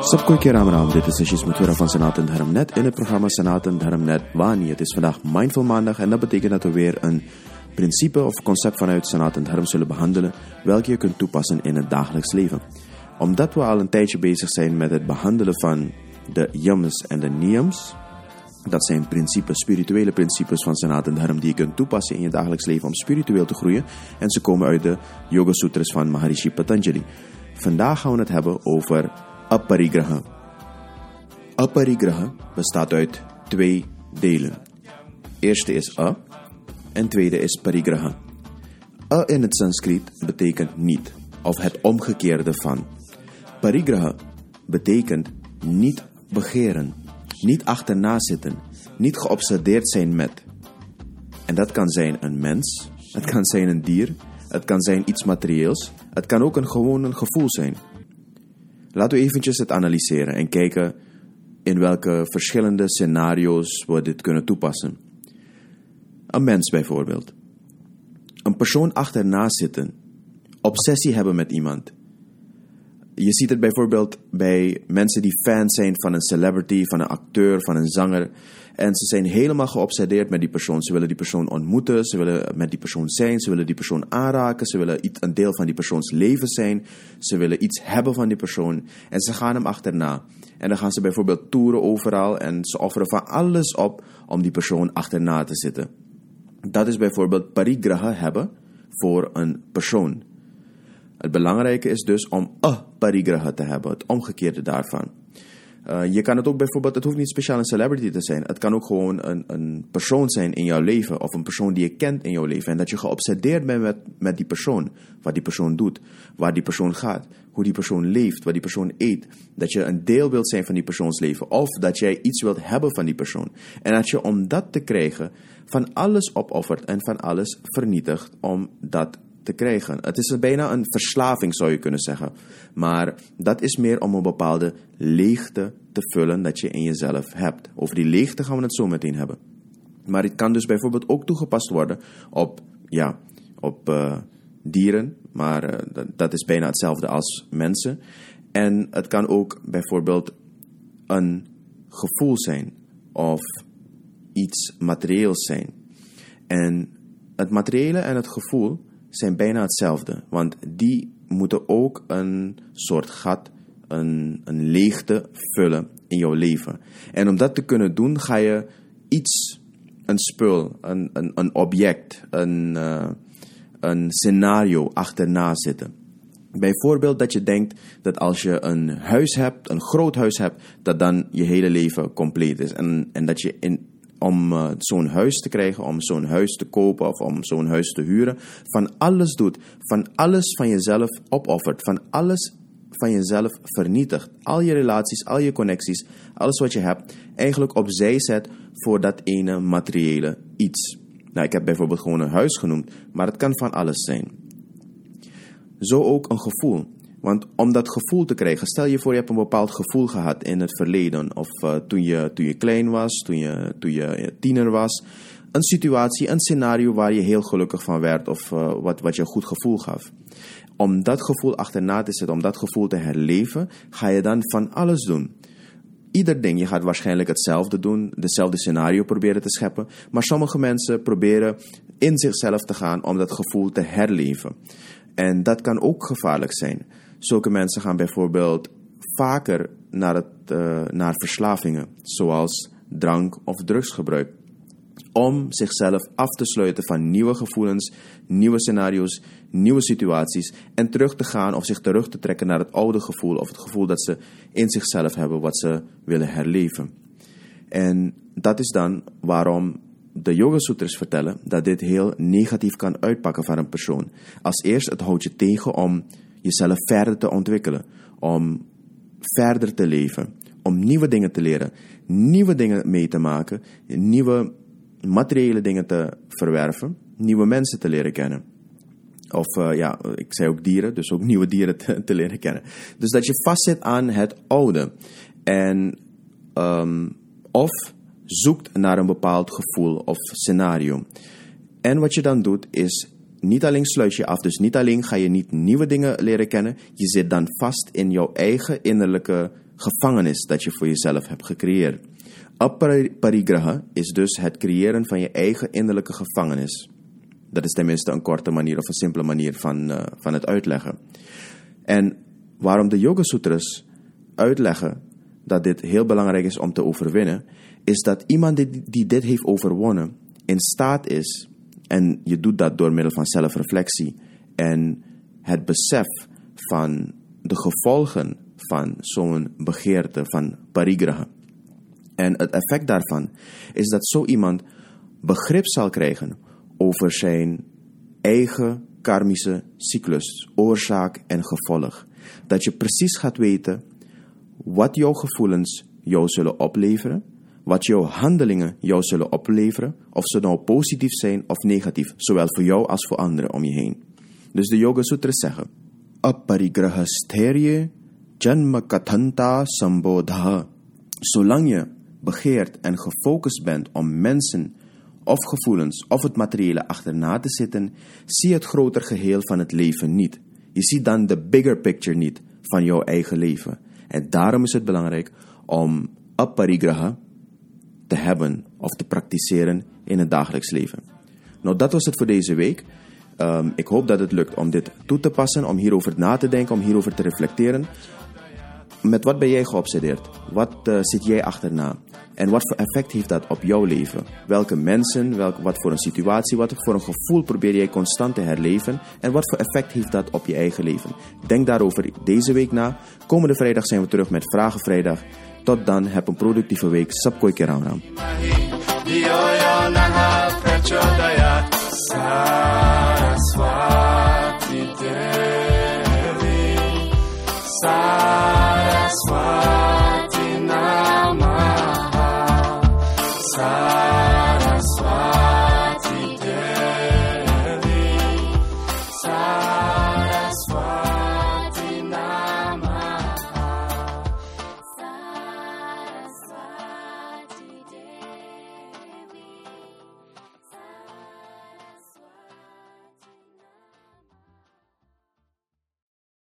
Sabkoe keer Ramram, dit is Ashish Mathura van Sanatan Dharmnet in het programma Sanatan Dharmnet Wani. Het is vandaag Mindful Maandag en dat betekent dat we weer een principe of concept vanuit Sanatan Dharm zullen behandelen, welke je kunt toepassen in het dagelijks leven. Omdat we al een tijdje bezig zijn met het behandelen van de yams en de niyams, dat zijn principes, spirituele principes van Sanatan Dharm die je kunt toepassen in je dagelijks leven om spiritueel te groeien. En ze komen uit de Yoga Sutras van Maharishi Patanjali. Vandaag gaan we het hebben over aparigraha. Aparigraha bestaat uit twee delen. Eerste is a en tweede is parigraha. A in het Sanskriet betekent niet of het omgekeerde van. Parigraha betekent niet begeren, niet achterna zitten, niet geobsedeerd zijn met. En dat kan zijn een mens, het kan zijn een dier, het kan zijn iets materieels, het kan ook een gewoon een gevoel zijn. Laten we eventjes het analyseren en kijken in welke verschillende scenario's we dit kunnen toepassen. Een mens bijvoorbeeld. Een persoon achterna zitten. Obsessie hebben met iemand. Je ziet het bijvoorbeeld bij mensen die fans zijn van een celebrity, van een acteur, van een zanger. En ze zijn helemaal geobsedeerd met die persoon. Ze willen die persoon ontmoeten, ze willen met die persoon zijn, ze willen die persoon aanraken, ze willen iets, een deel van die persoons leven zijn, ze willen iets hebben van die persoon. En ze gaan hem achterna. En dan gaan ze bijvoorbeeld toeren overal en ze offeren van alles op om die persoon achterna te zitten. Dat is bijvoorbeeld parigraha hebben voor een persoon. Het belangrijke is dus om a parigraha te hebben, het omgekeerde daarvan. Uh, je kan het ook bijvoorbeeld, het hoeft niet speciaal een celebrity te zijn. Het kan ook gewoon een, een persoon zijn in jouw leven. Of een persoon die je kent in jouw leven. En dat je geobsedeerd bent met, met die persoon. Wat die persoon doet. Waar die persoon gaat. Hoe die persoon leeft. Wat die persoon eet. Dat je een deel wilt zijn van die persoons leven. Of dat jij iets wilt hebben van die persoon. En dat je om dat te krijgen van alles opoffert en van alles vernietigt om dat te krijgen. Het is bijna een verslaving, zou je kunnen zeggen. Maar dat is meer om een bepaalde leegte te vullen dat je in jezelf hebt. Over die leegte gaan we het zo meteen hebben. Maar het kan dus bijvoorbeeld ook toegepast worden op, ja, op uh, dieren, maar uh, dat, dat is bijna hetzelfde als mensen. En het kan ook bijvoorbeeld een gevoel zijn of iets materieels zijn. En het materiële en het gevoel zijn bijna hetzelfde. Want die moeten ook een soort gat, een, een leegte vullen in jouw leven. En om dat te kunnen doen, ga je iets, een spul, een, een, een object, een, uh, een scenario achterna zitten. Bijvoorbeeld dat je denkt dat als je een huis hebt, een groot huis hebt, dat dan je hele leven compleet is. En, en dat je in, om uh, zo'n huis te krijgen, om zo'n huis te kopen of om zo'n huis te huren, van alles doet, van alles van jezelf opoffert, van alles van jezelf vernietigt. Al je relaties, al je connecties, alles wat je hebt, eigenlijk opzij zet voor dat ene materiële iets. Nou, ik heb bijvoorbeeld gewoon een huis genoemd, maar het kan van alles zijn. Zo ook een gevoel. Want om dat gevoel te krijgen, stel je voor je hebt een bepaald gevoel gehad in het verleden. Of uh, toen, je, toen je klein was, toen je, toen je tiener was. Een situatie, een scenario waar je heel gelukkig van werd of uh, wat, wat je een goed gevoel gaf. Om dat gevoel achterna te zetten, om dat gevoel te herleven, ga je dan van alles doen. Ieder ding, je gaat waarschijnlijk hetzelfde doen, dezelfde scenario proberen te scheppen. Maar sommige mensen proberen in zichzelf te gaan om dat gevoel te herleven. En dat kan ook gevaarlijk zijn. Zulke mensen gaan bijvoorbeeld vaker naar, het, uh, naar verslavingen, zoals drank of drugsgebruik. Om zichzelf af te sluiten van nieuwe gevoelens, nieuwe scenario's, nieuwe situaties. En terug te gaan of zich terug te trekken naar het oude gevoel of het gevoel dat ze in zichzelf hebben wat ze willen herleven. En dat is dan waarom de Yoga Sutras vertellen dat dit heel negatief kan uitpakken voor een persoon. Als eerst, het houdt je tegen om jezelf verder te ontwikkelen, om verder te leven, om nieuwe dingen te leren, nieuwe dingen mee te maken, nieuwe materiële dingen te verwerven, nieuwe mensen te leren kennen. Of uh, ja, ik zei ook dieren, dus ook nieuwe dieren te, leren kennen. Dus dat je vastzit aan het oude. En um, of zoekt naar een bepaald gevoel of scenario. En wat je dan doet is niet alleen sluit je af, dus niet alleen ga je niet nieuwe dingen leren kennen, je zit dan vast in jouw eigen innerlijke gevangenis dat je voor jezelf hebt gecreëerd. Aparigraha is dus het creëren van je eigen innerlijke gevangenis. Dat is tenminste een korte manier of een simpele manier van, uh, van het uitleggen. En waarom de Yoga Sutras uitleggen dat dit heel belangrijk is om te overwinnen, is dat iemand die, die dit heeft overwonnen in staat is, en je doet dat door middel van zelfreflectie en het besef van de gevolgen van zo'n begeerte van parigraha. En het effect daarvan is dat zo iemand begrip zal krijgen over zijn eigen karmische cyclus, oorzaak en gevolg. Dat je precies gaat weten wat jouw gevoelens jou zullen opleveren, wat jouw handelingen jou zullen opleveren, of ze nou positief zijn of negatief, zowel voor jou als voor anderen om je heen. Dus de Yoga Sutras zeggen: Aparigrahastherye janma kathanta sambodha. Zolang je begeert en gefocust bent om mensen of gevoelens of het materiële achterna te zitten, zie het groter geheel van het leven niet. Je ziet dan de bigger picture niet van jouw eigen leven. En daarom is het belangrijk om aparigraha te hebben of te praktiseren in het dagelijks leven. Nou, dat was het voor deze week. Um, ik hoop dat het lukt om dit toe te passen, om hierover na te denken, om hierover te reflecteren. Met wat ben jij geobsedeerd? Wat uh, zit jij achterna? En wat voor effect heeft dat op jouw leven? Welke mensen, welk, wat voor een situatie, wat voor een gevoel probeer jij constant te herleven? En wat voor effect heeft dat op je eigen leven? Denk daarover deze week na. Komende vrijdag zijn we terug met Vragen Vrijdag. Tot dan, heb een productieve week. Sapkoi Keram Ram. Saraswati Devi